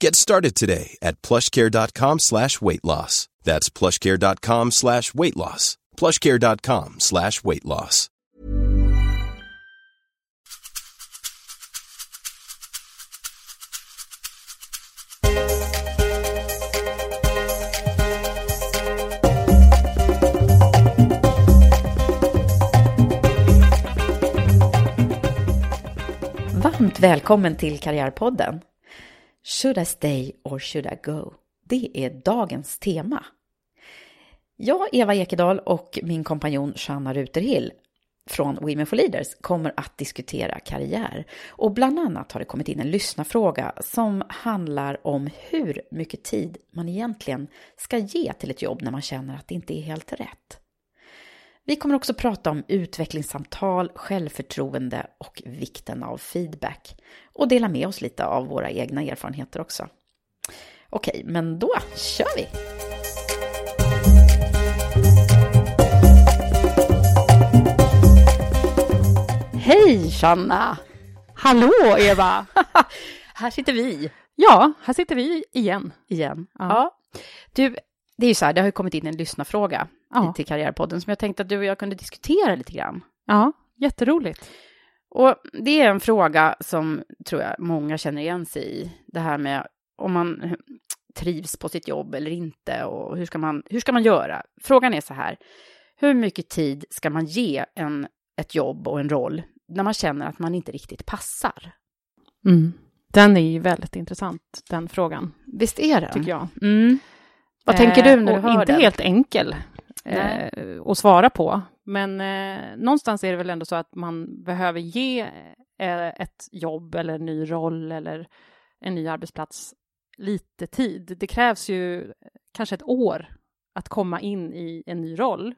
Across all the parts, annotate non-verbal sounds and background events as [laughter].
Get started today at plushcare.com slash weight loss. That's plushcare.com slash weight loss. plushcare.com slash weight loss. Varmt välkommen till Karriärpodden. Should I stay or should I go? Det är dagens tema. Jag, Eva Ekedal och min kompanjon Shanna Ruterhill från Women for Leaders kommer att diskutera karriär. Och bland annat har det kommit in en lyssnarfråga som handlar om hur mycket tid man egentligen ska ge till ett jobb när man känner att det inte är helt rätt. Vi kommer också prata om utvecklingssamtal, självförtroende och vikten av feedback och dela med oss lite av våra egna erfarenheter också. Okej, men då kör vi! Hej Shanna! Hallå Eva! [laughs] här sitter vi. Ja, här sitter vi igen. Igen. Ja. Ja. Du, det är ju så här, det har ju kommit in en lyssnarfråga Ja. till Karriärpodden som jag tänkte att du och jag kunde diskutera lite grann. Ja, jätteroligt. Och det är en fråga som tror jag många känner igen sig i. Det här med om man trivs på sitt jobb eller inte och hur ska man, hur ska man göra? Frågan är så här, hur mycket tid ska man ge en, ett jobb och en roll när man känner att man inte riktigt passar? Mm. Den är ju väldigt intressant, den frågan, Visst är det? tycker jag. Mm. Vad tänker du när Eh, du hör Inte den? helt enkel eh, att svara på, men eh, någonstans är det väl ändå så att man behöver ge eh, ett jobb eller en ny roll eller en ny arbetsplats lite tid. Det krävs ju kanske ett år att komma in i en ny roll.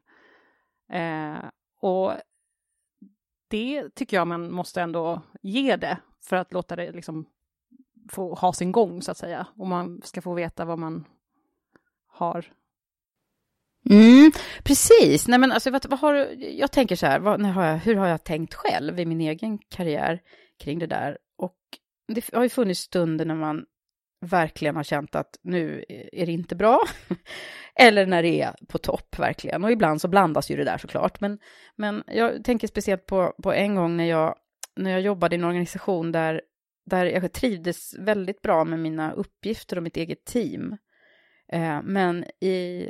Eh, och det tycker jag man måste ändå ge det för att låta det liksom få ha sin gång så att säga. Och man ska få veta vad man har. Mm, precis. Nej, men alltså, vad, vad har, jag tänker så här, vad, när har jag, hur har jag tänkt själv i min egen karriär kring det där? Och det har ju funnits stunder när man verkligen har känt att nu är det inte bra. [laughs] Eller när det är på topp verkligen. Och ibland så blandas ju det där såklart. Men, men jag tänker speciellt på, på en gång när jag, när jag jobbade i en organisation där, där jag trivdes väldigt bra med mina uppgifter och mitt eget team. Eh, men i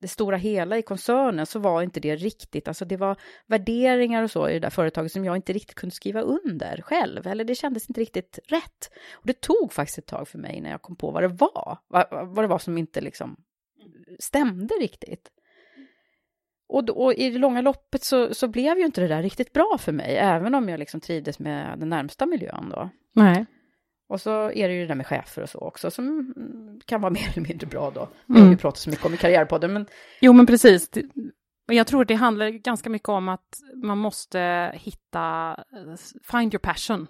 det stora hela i koncernen så var inte det riktigt, alltså det var värderingar och så i det där företaget som jag inte riktigt kunde skriva under själv, eller det kändes inte riktigt rätt. Och det tog faktiskt ett tag för mig när jag kom på vad det var, vad, vad det var som inte liksom stämde riktigt. Och, då, och i det långa loppet så, så blev ju inte det där riktigt bra för mig, även om jag liksom trivdes med den närmsta miljön då. Nej. Och så är det ju det där med chefer och så också, som mm, kan vara [laughs] mer eller mindre bra då. Vi har Mm. pratat så mycket om i Karriärpodden, men Jo, men precis. Men jag tror att det handlar ganska mycket om att man måste hitta, eh, find your passion,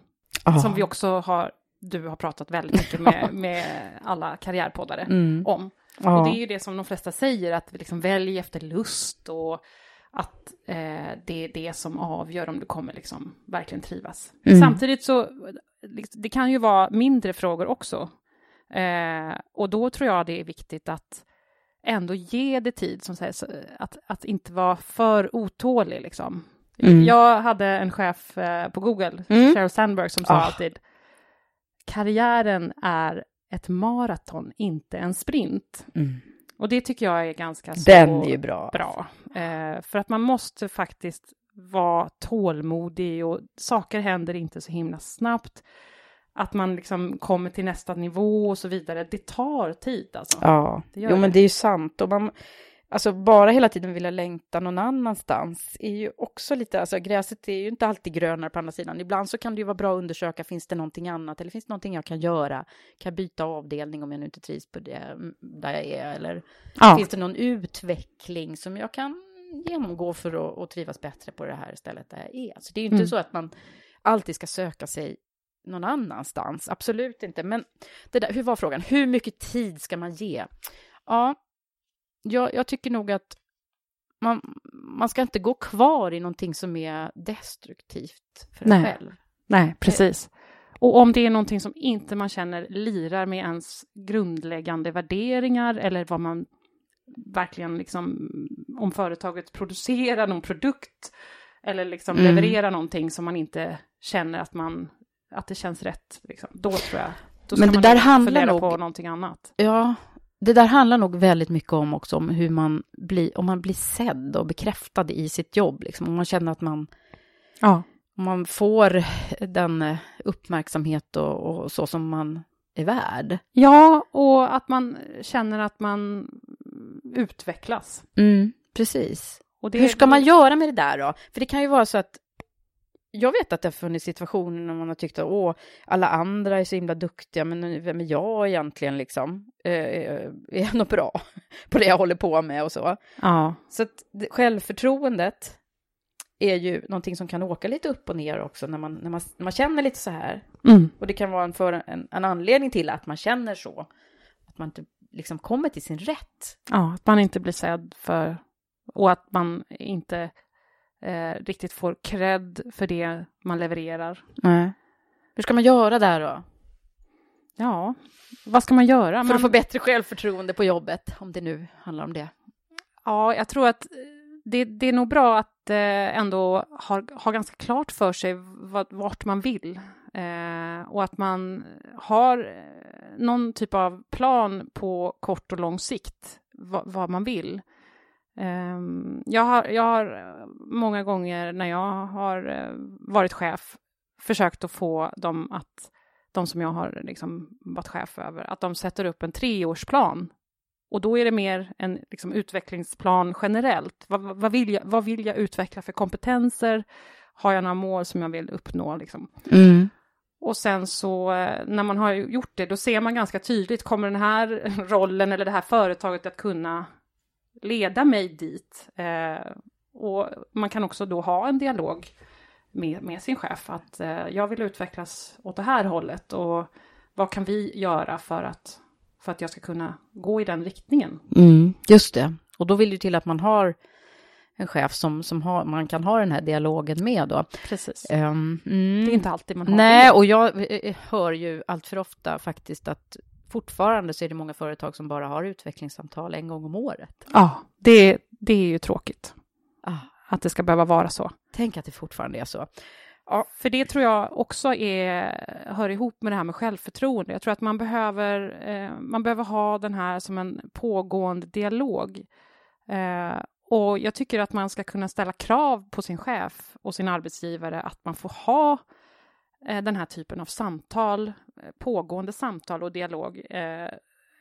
som vi också har, du har pratat väldigt mycket med, [laughs] med alla karriärpoddare Mm. om. Ja. Och det är ju det som de flesta säger, att vi liksom väljer efter lust och att eh, det är det som avgör om du kommer liksom verkligen trivas. Mm. Samtidigt så, det kan ju vara mindre frågor också. Eh, och då tror jag det är viktigt att ändå ge det tid, som sägs, att, att inte vara för otålig. Liksom. Mm. Jag hade en chef eh, på Google, Mm. Sheryl Sandberg, som sa Ah. alltid karriären är ett maraton, inte en sprint. Mm. Och det tycker jag är ganska så Den är ju bra. bra. Eh, för att man måste faktiskt vara tålmodig och saker händer inte så himla snabbt. Att man liksom kommer till nästa nivå och så vidare. Det tar tid alltså. Ja, Det jo men det. det är ju sant. Och man, alltså bara hela tiden vilja längta någon annanstans är ju också lite, alltså gräset är ju inte alltid grönare på andra sidan. Ibland så kan det ju vara bra att undersöka, finns det någonting annat eller finns det någonting jag kan göra? Kan jag byta avdelning om jag nu inte trivs på det mm, där jag är? Eller Ja. finns det någon utveckling som jag kan genomgå för att, att trivas bättre på det här stället där jag är? Så det är ju inte Mm. så att man alltid ska söka sig någon annanstans, absolut inte. Men det där, hur var frågan? Hur mycket tid ska man ge? Ja, jag, jag tycker nog att man, man ska inte gå kvar i någonting som är destruktivt för en Nej. själv. Nej, precis. Och om det är någonting som inte man känner lirar med ens grundläggande värderingar eller vad man verkligen liksom, om företaget producerar någon produkt eller liksom Mm. levererar någonting som man inte känner att man, att det känns rätt, liksom. då tror jag, då ska Men det man där handlar nog- på någonting annat. Ja, det där handlar nog väldigt mycket om också om hur man blir, om man blir sedd och bekräftad i sitt jobb, liksom. Om man känner att man, Ja. om man får den eh, uppmärksamhet och, och så som man är värd. ja, och att man känner att man utvecklas. Mm, precis. Det, Hur ska man göra med det där då? För det kan ju vara så att jag vet att det har funnits situationer när man har tyckt att åh, alla andra är så himla duktiga, men vem är jag egentligen liksom? Eh, är jag något bra på det jag håller på med och så? Ja, Så att det- självförtroendet är ju någonting som kan åka lite upp och ner också när man, när man, när man känner lite så här. mm. Och det kan vara en, för, en, en anledning till att man känner så. Att man inte liksom kommer till sin rätt. Ja, att man inte blir sedd för och att man inte eh, riktigt får cred för det man levererar. Nej. Hur ska man göra där då? Ja, vad ska man göra? För Man, att få bättre självförtroende på jobbet, om det nu handlar om det. Ja, jag tror att eh, det, det är nog bra att eh, ändå ha, ha ganska klart för sig vad, vart man vill. Eh, och att man har eh, någon typ av plan på kort och lång sikt, vad, vad man vill. Eh, jag, har, jag har eh, många gånger när jag har eh, varit chef försökt att få dem att, de som jag har liksom varit chef över, att de sätter upp en treårsplan och då är det mer en liksom, utvecklingsplan generellt. Vad, vad, vill jag, vad vill jag utveckla för kompetenser? Har jag några mål som jag vill uppnå? Liksom? Mm. Och sen så eh, när man har gjort det, då ser man ganska tydligt, kommer den här [laughs] rollen eller det här företaget att kunna leda mig dit? Eh, och man kan också då ha en dialog med, med sin chef, att eh, jag vill utvecklas åt det här hållet och vad kan vi göra för att, för att jag ska kunna gå i den riktningen? Mm, just det. Och då vill det till att man har en chef som, som har, man kan ha den här dialogen med då. Precis. Ehm, mm. Det är inte alltid man har Nej, det. och jag eh, hör ju allt för ofta faktiskt att fortfarande så är det många företag som bara har utvecklingssamtal en gång om året. Ja, det, det är ju tråkigt Ah, att det ska behöva vara så. tänk att det fortfarande är så. Ja, för det tror jag också är, hör ihop med det här med självförtroende. Jag tror att man behöver, eh, man behöver ha den här som en pågående dialog. Eh, och jag tycker att man ska kunna ställa krav på sin chef och sin arbetsgivare att man får ha eh, den här typen av samtal, eh, pågående samtal och dialog eh,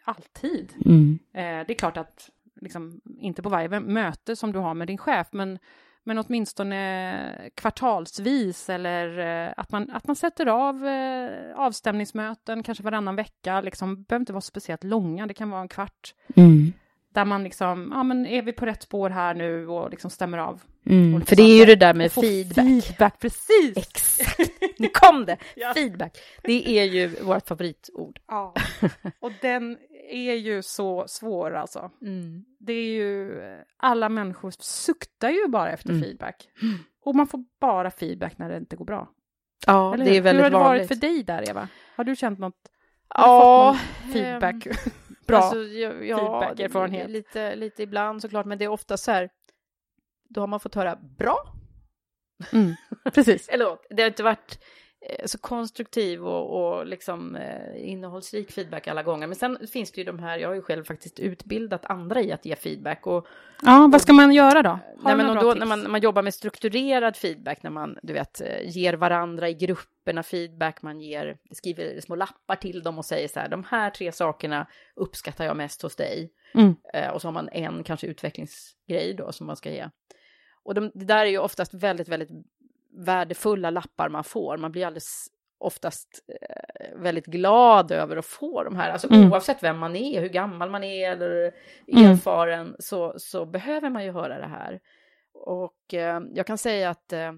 alltid. Mm. Eh, det är klart att, liksom, inte på varje möte som du har med din chef, men, men åtminstone kvartalsvis eller eh, att, man, att man sätter av avstämningsmöten, kanske varannan vecka, liksom, behöver inte vara speciellt långa, det kan vara en kvart, Mm. Där man liksom, ja men är vi på rätt spår här nu och liksom stämmer av. Mm. Olika För det är ju saker. det där med feedback. Feedback, precis! Exakt, nu kom det! [laughs] Ja. Feedback. Det är ju vårt favoritord. Ja, och den är ju så svår alltså. Mm. Det är ju, alla människor suktar ju bara efter Mm. feedback. Och man får bara feedback när det inte går bra. Ja, Eller det är väldigt Hur har det vanligt. varit för dig där, Eva? Har du känt något? Har Ja, du fått någon feedback? ehm, bra. Alltså, ja, ja, feedback-erfarenhet. det- Lite, lite ibland såklart, men det är ofta så här, då har man fått höra bra. Mm, precis. [laughs] Eller det har inte varit så konstruktiv och, och liksom eh, innehållsrik feedback alla gånger. Men sen finns det ju de här, jag har ju själv faktiskt utbildat andra i att ge feedback och Ja, vad ska man göra då? Har Nej, men då, tips? när, man, man jobbar med strukturerad feedback, när man du vet, eh, ger varandra i grupperna feedback, man ger, skriver små lappar till dem och säger så här, de här tre sakerna uppskattar jag mest hos dig. Mm. Eh, och så har man en kanske utvecklingsgrej då som man ska ge. Och de, det där är ju oftast väldigt, väldigt värdefulla lappar man får. Man blir alldeles oftast eh, väldigt glad över att få de här. Alltså Mm. oavsett vem man är, hur gammal man är eller Mm. erfaren så, så behöver man ju höra det här. Och eh, jag kan säga att eh,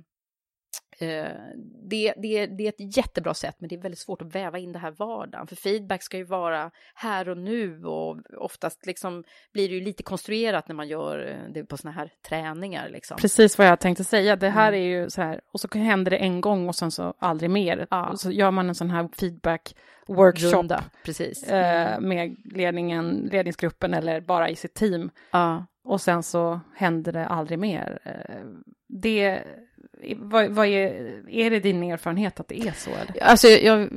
det, det, det är ett jättebra sätt, men det är väldigt svårt att väva in det här vardagen. För feedback ska ju vara här och nu och oftast liksom blir det ju lite konstruerat när man gör eh, det på såna här träningar. Liksom. Precis vad jag tänkte säga. Det här Mm. är ju så här, och så händer det en gång och sen så aldrig mer. Ja. Så gör man en sån här feedback workshop Runda, precis. eh, med ledningen, ledningsgruppen eller bara i sitt team. Ja. Och sen så händer det aldrig mer. Eh, det, vad, vad är, är det din erfarenhet att det är så? Eller? Alltså, jag,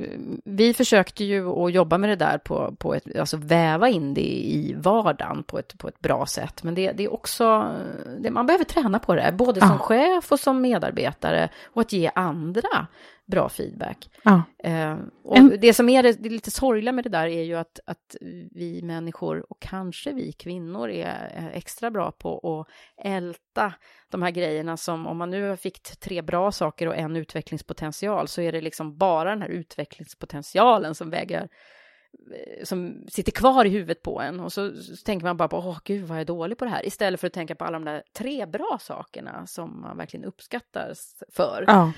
vi försökte ju att jobba med det där på, på ett, alltså väva in det i vardagen på ett, på ett bra sätt. Men det, det är också, det, man behöver träna på det, både som Ja. chef och som medarbetare och att ge andra bra feedback. Ja. Eh, och En- det som är det, det lite sorgliga med det där är ju att, att vi människor och kanske vi kvinnor är eh, extra bra på att älta de här grejerna som om man nu fick tre bra saker och en utvecklingspotential så är det liksom bara den här utvecklingspotentialen som väger eh, som sitter kvar i huvudet på en och så, så tänker man bara på åh gud vad jag är dålig på det här istället för att tänka på alla de där tre bra sakerna som man verkligen uppskattas för. Ja.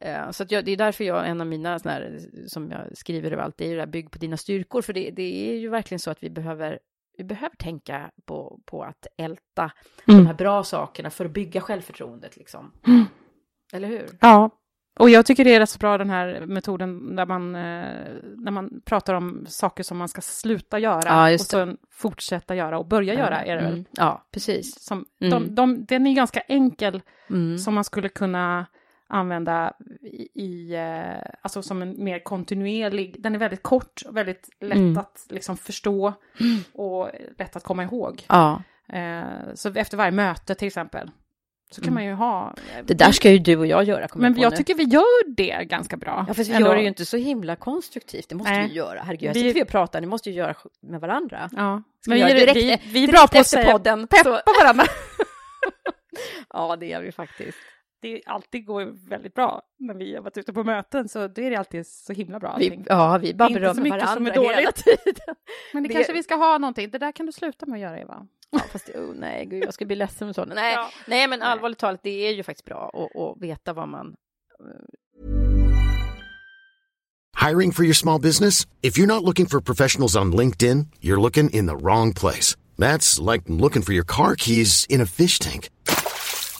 Eh, Så jag, det är därför jag, en av mina såna här, som jag skriver överallt, det är ju det här bygg på dina styrkor, för det, det är ju verkligen så att vi behöver, vi behöver tänka på, på att älta Mm. de här bra sakerna för att bygga självförtroendet liksom. Mm. Eller hur? Ja, och jag tycker det är rätt så bra den här metoden där man, eh, när man pratar om saker som man ska sluta göra Ja, och sen fortsätta göra och börja göra är det väl. Mm. Ja, precis. Som, Mm. de, de, den är ganska enkel Mm. som man skulle kunna använda i, i eh, alltså som en mer kontinuerlig, den är väldigt kort och väldigt lätt Mm. att liksom förstå och lätt att komma ihåg. Ja, Eh, så efter varje möte till exempel, så kan Mm. man ju ha... det där ska ju du och jag göra, Men jag nu. tycker vi gör det ganska bra. Ja, fast vi ändå. gör det ju inte så himla konstruktivt, det måste Nej. vi göra. Herregud, jag Vi- sitter vi och pratar, ni måste ju göra med varandra. Ja, Ska men vi direkt- vi, vi är bra på att säga podden, peppa så- varandra. [laughs] Ja, det är vi faktiskt. Det alltid går väldigt bra när vi har varit ute på möten, så det är alltid så himla bra Vi, ja, vi bara Det är inte så berömmer mycket som varandra är hela dåligt. tiden. [laughs] Men det, det- kanske vi ska ha någonting. Det där kan du sluta med att göra, Eva. Ja, fast det, oh, nej, gud, jag ska bli ledsen med sådana. [laughs] Nej, Ja. nej, men allvarligt talat, det är ju faktiskt bra att, att veta vad man... Hiring for your small business? If you're not looking for professionals on LinkedIn, you're looking in the wrong place. That's like looking for your car keys in a fish tank.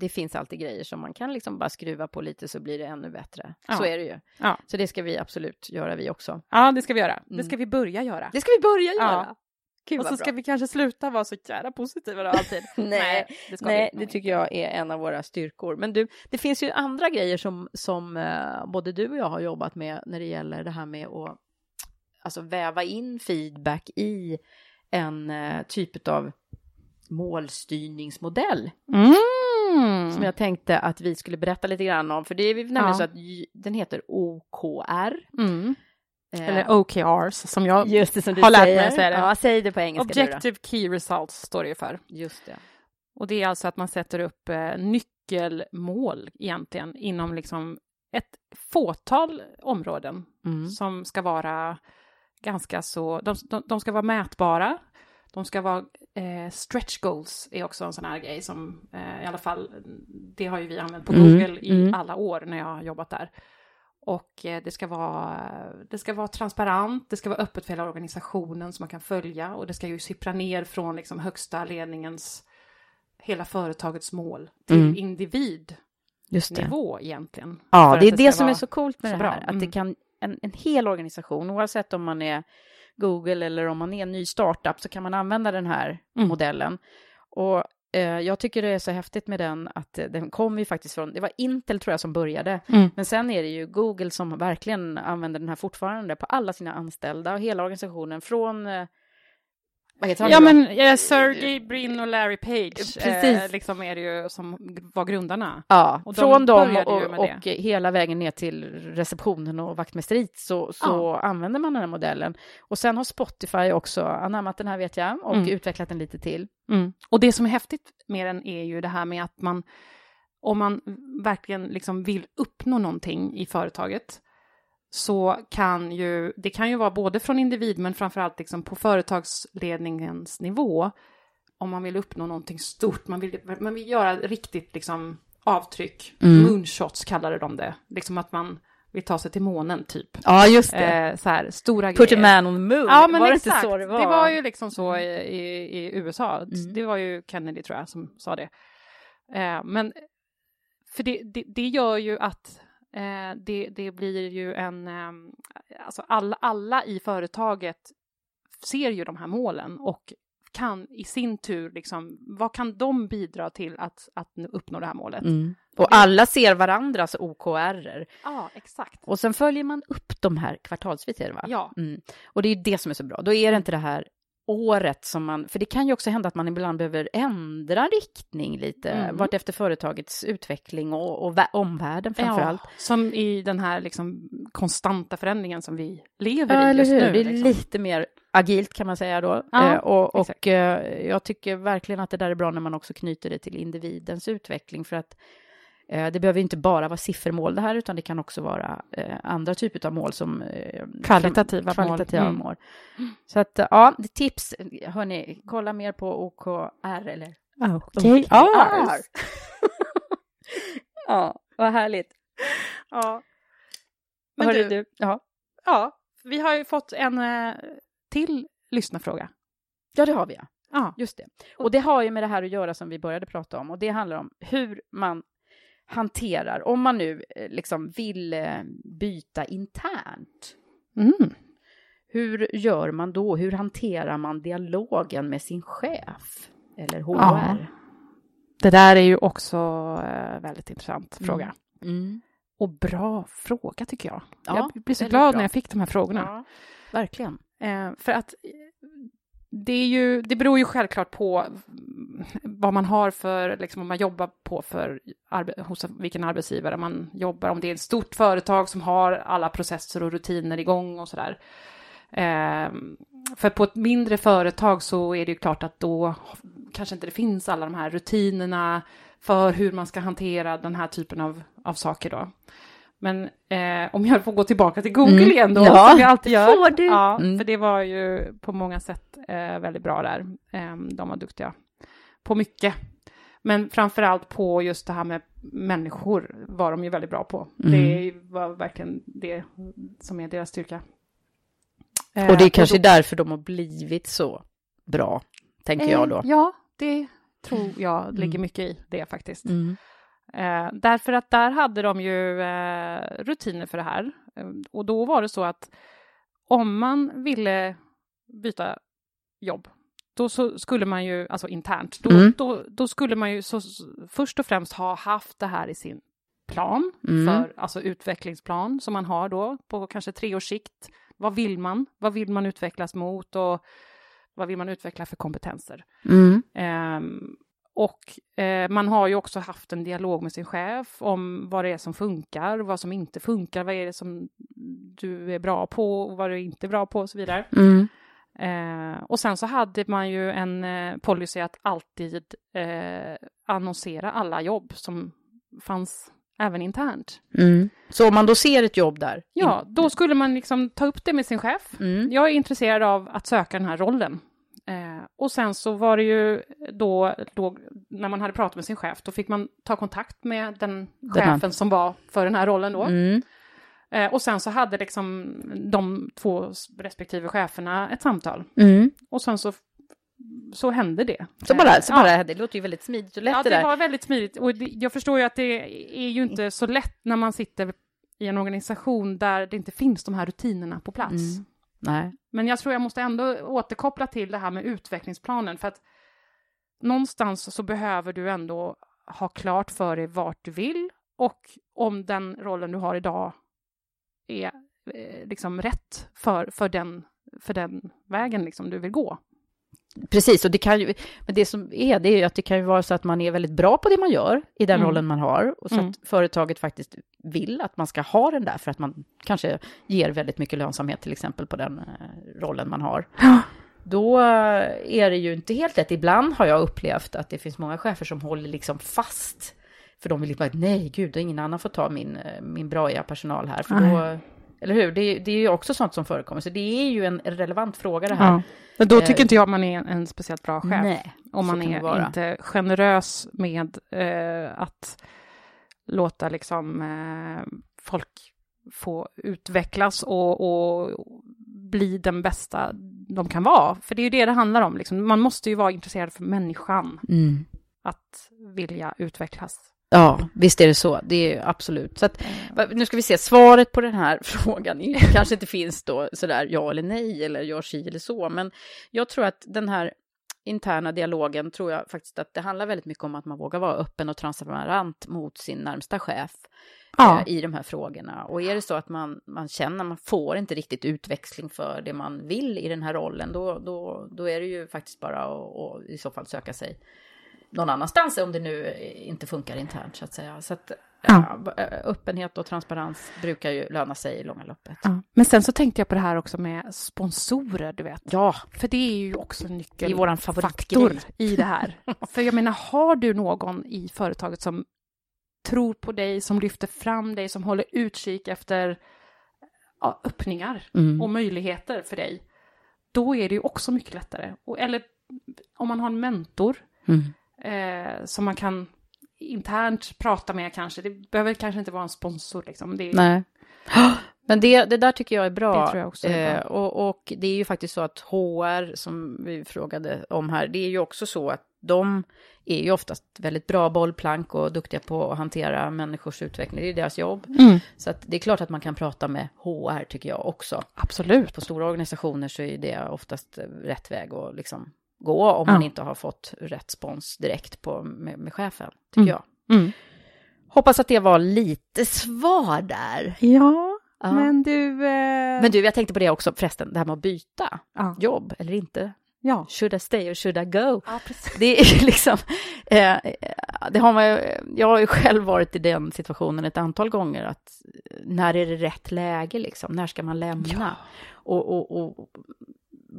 Det finns alltid grejer som man kan liksom bara skruva på lite så blir det ännu bättre. Ja. Så är det ju. Ja. Så det ska vi absolut göra vi också. Ja, det ska vi göra. Det Mm. ska vi börja göra. Det ska vi börja Ja. göra. Gud, och så bra. ska vi kanske sluta vara så jävla positiva då alltid. [laughs] Nej, det ska Nej, det tycker jag är en av våra styrkor. Men du, det finns ju andra grejer som, som eh, både du och jag har jobbat med när det gäller det här med att alltså, väva in feedback i en eh, typ av målstyrningsmodell. Mm. Som jag tänkte att vi skulle berätta lite grann om. För det är nämligen Ja. så att den heter OKR. Mm. Eh, Eller OKRs som jag Just det som du har lärt säger. mig att säga det. Ja, säg det på engelska du då. Objective Key Results står det ju för. Just det. Och det är alltså att man sätter upp eh, nyckelmål egentligen inom liksom ett fåtal områden Mm. som ska vara ganska så, de, de, de ska vara mätbara, de ska vara eh, stretch goals är också en sån här grej som eh, i alla fall, det har ju vi använt på Mm, Google i mm. alla år när jag har jobbat där. Och eh, det ska, vara, det ska vara transparent, det ska vara öppet för hela organisationen som man kan följa och det ska ju sippra ner från liksom högsta ledningens, hela företagets mål till Mm. individnivå Just det. egentligen. Ja, det är det, ska som är så coolt med så det bra. här. Att det Mm. kan, en, en hel organisation, oavsett om man är Google eller om man är en ny startup, så kan man använda den här Mm. modellen. Och eh, jag tycker det är så häftigt med den att eh, den kom ju faktiskt från, det var Intel tror jag som började, Mm. men sen är det ju Google som verkligen använder den här fortfarande på alla sina anställda och hela organisationen från, eh, vad heter han Ja men eh, Sergey Brin och Larry Page Precis. eh, liksom är det ju som var grundarna. Ja, Och från dem och, med och hela vägen ner till receptionen och vaktmästeriet så, så använder man den här modellen. Och sen har Spotify också anammat den här vet jag och Mm. utvecklat den lite till. Mm. Och det som är häftigt med den är ju det här med att man, om man verkligen liksom vill uppnå någonting i företaget, så kan ju, det kan ju vara både från individ men framförallt liksom på företagsledningens nivå, om man vill uppnå någonting stort, man vill, man vill göra riktigt liksom avtryck, Mm. moonshots kallade de det, liksom att man vill ta sig till månen typ. Ja, just det. Eh, så här, stora Put a grejer. man on the moon, Ja, men var det exakt. inte så det var? Mm. ju liksom så i, i, i USA. Mm. Det var ju Kennedy tror jag som sa det. Eh, men för det, det, det gör ju att eh, det, det blir ju en... Eh, alltså alla, alla i företaget ser ju de här målen och kan i sin tur liksom, vad kan de bidra till att, att uppnå det här målet? Mm. Och alla ser varandras OKR. Ja, exakt. Och sen följer man upp de här kvartalsvis, va? Ja. Mm. Och det är ju det som är så bra. Då är det inte det här året som man, för det kan ju också hända att man ibland behöver ändra riktning lite, Mm. vart efter företagets utveckling och, och vä- omvärlden framför allt. Ja, som i den här liksom konstanta förändringen som vi lever Ja, i just hur? nu. det är liksom. lite mer agilt kan man säga då. Ja, eh, och och eh, jag tycker verkligen att det där är bra när man också knyter det till individens utveckling för att det behöver inte bara vara siffermål det här utan det kan också vara eh, andra typer av mål som eh, Kvalitativa mål. kvalitativa Mm. mål. Så att eh, ja, tips. Hörni, kolla mer på OKR eller Okej. [laughs] ja, vad härligt. Ja. Men Hörru, du, ja. ja, vi har ju fått en eh, till lyssnarfråga. ja, det har vi ja. Ja, Just det. Och det har ju med det här att göra som vi började prata om. Och det handlar om hur man hanterar, om man nu eh, liksom vill eh, byta internt. mm. Hur gör man då? Hur hanterar man dialogen med sin chef? Eller HR? Ja. det där är ju också eh, väldigt intressant Mm. fråga. Mm. Och bra fråga tycker jag. Ja, jag blir så glad bra. när jag fick de här frågorna. Ja, verkligen. Eh, för att det, är ju, det beror ju självklart på vad man har för, liksom om man jobbar på för, hos vilken arbetsgivare man jobbar, om det är ett stort företag som har alla processer och rutiner igång och sådär. Eh, för på ett mindre företag så är det ju klart att då kanske inte det finns alla de här rutinerna för hur man ska hantera den här typen av, av saker då. Men eh, om jag får gå tillbaka till Google Mm. igen då, Ja, som jag alltid gör. får du. Ja, Mm. för det var ju på många sätt eh, väldigt bra där. Eh, de var duktiga på mycket. Men framför allt på just det här med människor var de ju väldigt bra på. Mm. Det var verkligen det som är deras styrka. Eh, Och det är kanske då- därför de har blivit så bra, tänker jag då. Eh, Ja, det tror jag Mm. ligger mycket i det faktiskt. Eh, därför att där hade de ju eh, rutiner för det här. Eh, och då var det så att om man ville byta jobb, då skulle man ju, alltså internt, då, Mm. då, då skulle man ju så, först och främst ha haft det här i sin plan, Mm. för, alltså utvecklingsplan som man har då på kanske tre års sikt. Vad vill man? Vad vill man utvecklas mot och vad vill man utveckla för kompetenser? Mm. Ehm, och eh, man har ju också haft en dialog med sin chef om vad det är som funkar, vad som inte funkar, vad är det som du är bra på och vad du inte är bra på och så vidare. Mm. Eh, och sen så hade man ju en eh, policy att alltid eh, annonsera alla jobb som fanns även internt. Mm. Så om man då ser ett jobb där? Ja, då skulle man liksom ta upp det med sin chef. Mm. Jag är intresserad av att söka den här rollen. Eh, och sen så var det ju då, då, när man hade pratat med sin chef, då fick man ta kontakt med den Den här. chefen som var för den här rollen då. Mm. Eh, och sen så hade liksom de två respektive cheferna ett samtal. Mm. Och sen så, så hände det. Så bara, Eh, så ja. bara, det låter ju väldigt smidigt och lätt Ja, det det var väldigt smidigt. Och det, jag förstår ju att det är ju inte så lätt när man sitter i en organisation där det inte finns de här rutinerna på plats. Mm. Nej. Men jag tror jag måste ändå återkoppla till det här med utvecklingsplanen, för att någonstans så behöver du ändå ha klart för dig vart du vill och om den rollen du har idag är eh, liksom rätt för, för, den, för den vägen liksom du vill gå. Precis, och det kan ju, men det som är, det är ju att det kan ju vara så att man är väldigt bra på det man gör i den Mm. rollen man har, och så Mm. att företaget faktiskt vill att man ska ha den där för att man kanske ger väldigt mycket lönsamhet till exempel på den eh, rollen man har. Då eh, är det ju inte helt lätt. Ibland har jag upplevt att det finns många chefer som håller liksom fast. För de vill ju bara, nej gud, ingen annan får ta min, eh, min braiga personal här. För då, eller hur? Det, är- det är ju också sånt som förekommer. Så det är ju en relevant fråga det här. Ja. Men då tycker Eh, inte jag man är en, en speciellt bra chef. Nej, om man är inte generös med eh, att låta liksom eh, folk få utvecklas och, och bli den bästa de kan vara. För det är ju det det handlar om. Liksom. Man måste ju vara intresserad för människan Mm. att vilja utvecklas. Ja, visst är det så. Det är absolut. Så att, va- nu ska vi se, svaret på den här [laughs] frågan är, kanske inte finns då sådär ja eller nej eller gör si eller så. Men jag tror att den här interna dialogen tror jag faktiskt att det handlar väldigt mycket om att man vågar vara öppen och transparent mot sin närmsta chef Ja. eh, i de här frågorna. Och är det så att man, man känner att man får inte riktigt utväxling för det man vill i den här rollen, då, då, då är det ju faktiskt bara att i så fall söka sig någon annanstans om det nu inte funkar internt så att säga. Så att Ja. ja, öppenhet och transparens brukar ju löna sig i långa loppet. Ja. Men sen så tänkte jag på det här också med sponsorer, du vet. Ja, För det är ju också en nyckel. Det är våran favoritgrej. i det här. [laughs] För jag menar, har du någon i företaget som tror på dig, som lyfter fram dig, som håller utkik efter ja, öppningar Mm. och möjligheter för dig, då är det ju också mycket lättare. Och, eller om man har en mentor Mm. Eh, som man kan internt prata med kanske, det behöver kanske inte vara en sponsor liksom. Det är, nej. [gasps] Men det, det där tycker jag är bra. Det tror jag också är bra. Eh, och, och det är ju faktiskt så att HR, som vi frågade om här, det är ju också så att de är ju oftast väldigt bra bollplank och duktiga på att hantera människors utveckling. Det är deras jobb. Mm. Så att det är klart att man kan prata med HR, tycker jag också. Absolut. På stora organisationer så är det oftast rätt väg att liksom gå om man inte har fått rätt spons direkt på, med, med chefen, tycker Mm. jag. Mm. Hoppas att det var lite svar där. Ja, Ja. men du... Eh... Men du, jag tänkte på det också förresten, det här med att byta Ja. jobb eller inte. Ja. Should I stay or should I go? ja. Det är [laughs] liksom, eh, det har man ju, jag har ju själv varit i den situationen ett antal gånger, att när är det rätt läge liksom, när ska man lämna? Och, och, och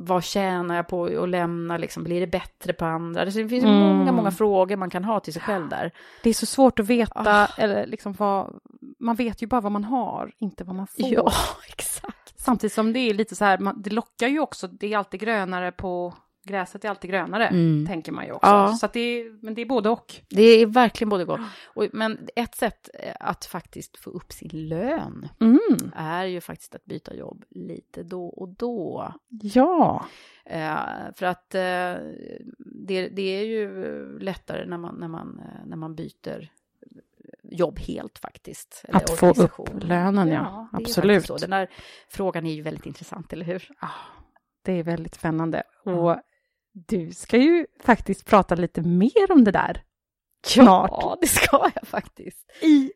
vad tjänar jag på att lämna liksom, blir det bättre på andra? Det finns Mm. många, många frågor man kan ha till sig själv där. Det är så svårt att veta, Ah. eller liksom vad... Man vet ju bara vad man har, inte vad man får. Ja, [laughs] exakt. Samtidigt som det är lite så här, man, det lockar ju också, det är alltid grönare på... Gräset är alltid grönare, Mm. tänker man ju också. Ja. Så det är, men det är både och. Det är verkligen både gott. [gasps] Och, men ett sätt eh, att faktiskt få upp sin lön Mm. är ju faktiskt att byta jobb lite då och då. Ja. Eh, för att eh, det, det är ju lättare när man, när, man, eh, när man byter jobb helt faktiskt. Att få upp lönen, ja. är Absolut. Den där frågan är ju väldigt intressant, eller hur? Ah, det är väldigt spännande. Och du ska ju faktiskt prata lite mer om det där. Snart. Ja, det ska jag faktiskt. I,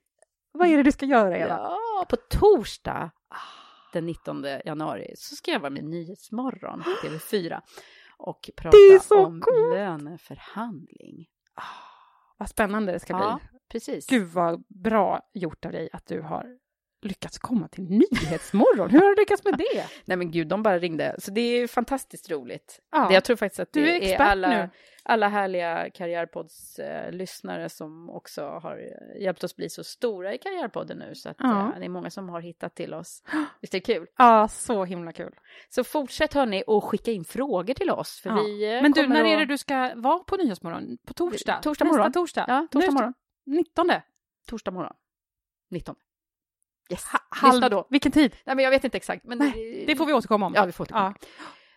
vad är det du ska göra, Eva? Ja, på torsdag den 19 januari så ska jag vara med Nyhetsmorgon på TV4 och prata om coolt. löneförhandling. Vad spännande det ska Ja, bli. precis. Gud vad bra gjort av dig att du har lyckats komma till Nyhetsmorgon. Hur har du lyckats med det? [laughs] Nej men gud, de bara ringde. Så det är fantastiskt roligt. Ja. Det, jag tror faktiskt att Du det är är, alla, nu. alla härliga Karriärpods-lyssnare som också har eh, hjälpt oss bli så stora i Karriärpodden nu. Så att, Ja. eh, det är många som har hittat till oss. [gasps] Visst är det kul? Ja, så himla kul. Så fortsätt hörni och skicka in frågor till oss. För Ja. vi eh, Men du, när är att- det du ska vara på Nyhetsmorgon? På torsdag? Torsdag Nästa morgon. torsdag? Ja, torsdag Nu- morgon. 19. Torsdag morgon. 19. Yes. Halv, Lyssna då. Vilken tid? Nej, men jag vet inte exakt. Men Nej, Det får vi återkomma om. Ja, vi får återkomma. Ja.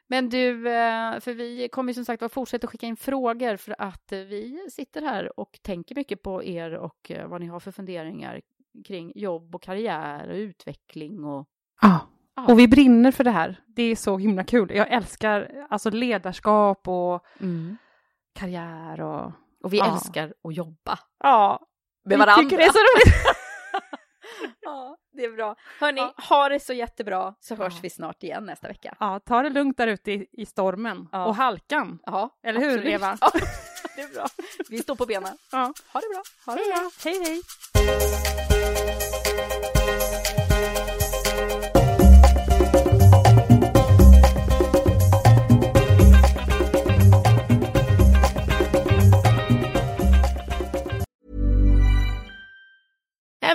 Men du, eh, för vi kommer som sagt att fortsätta skicka in frågor för att eh, vi sitter här och tänker mycket på er och eh, vad ni har för funderingar kring jobb och karriär och utveckling och Ja. Och vi brinner för det här. Det är så himla kul. Jag älskar alltså ledarskap och karriär och... och vi Ja. älskar att jobba Ja, med vi varandra. tycker det är så roligt. [laughs] ja, det är bra. Hörni, Ja. ha det så jättebra så hörs Ja. vi snart igen nästa vecka. Ja, ta det lugnt där ute i, i stormen Ja. och halkan. Ja, Eller hur, absolut. Eva? Ja, [laughs] det är bra. Vi står på benen. Ja. Ha det bra. Ha det bra. Hej, hej.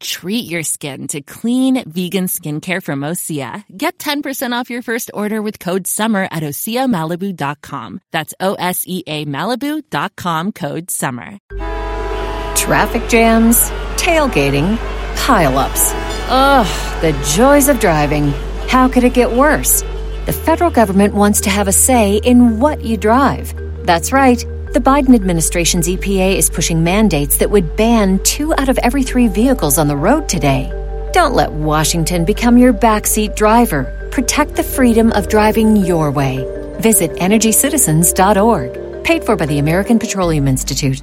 Treat your skin to clean, vegan skincare from Osea. Get 10% off your first order with code SUMMER at OseaMalibu.com. That's O S E A Malibu.com code SUMMER. Traffic jams, tailgating, pileups. Ugh, the joys of driving. How could it get worse? The federal government wants to have a say in what you drive. That's right. The Biden administration's EPA is pushing mandates that would ban two out of every three vehicles on the road today. Don't let Washington become your backseat driver. Protect the freedom of driving your way. Visit EnergyCitizens.org. Paid for by the American Petroleum Institute.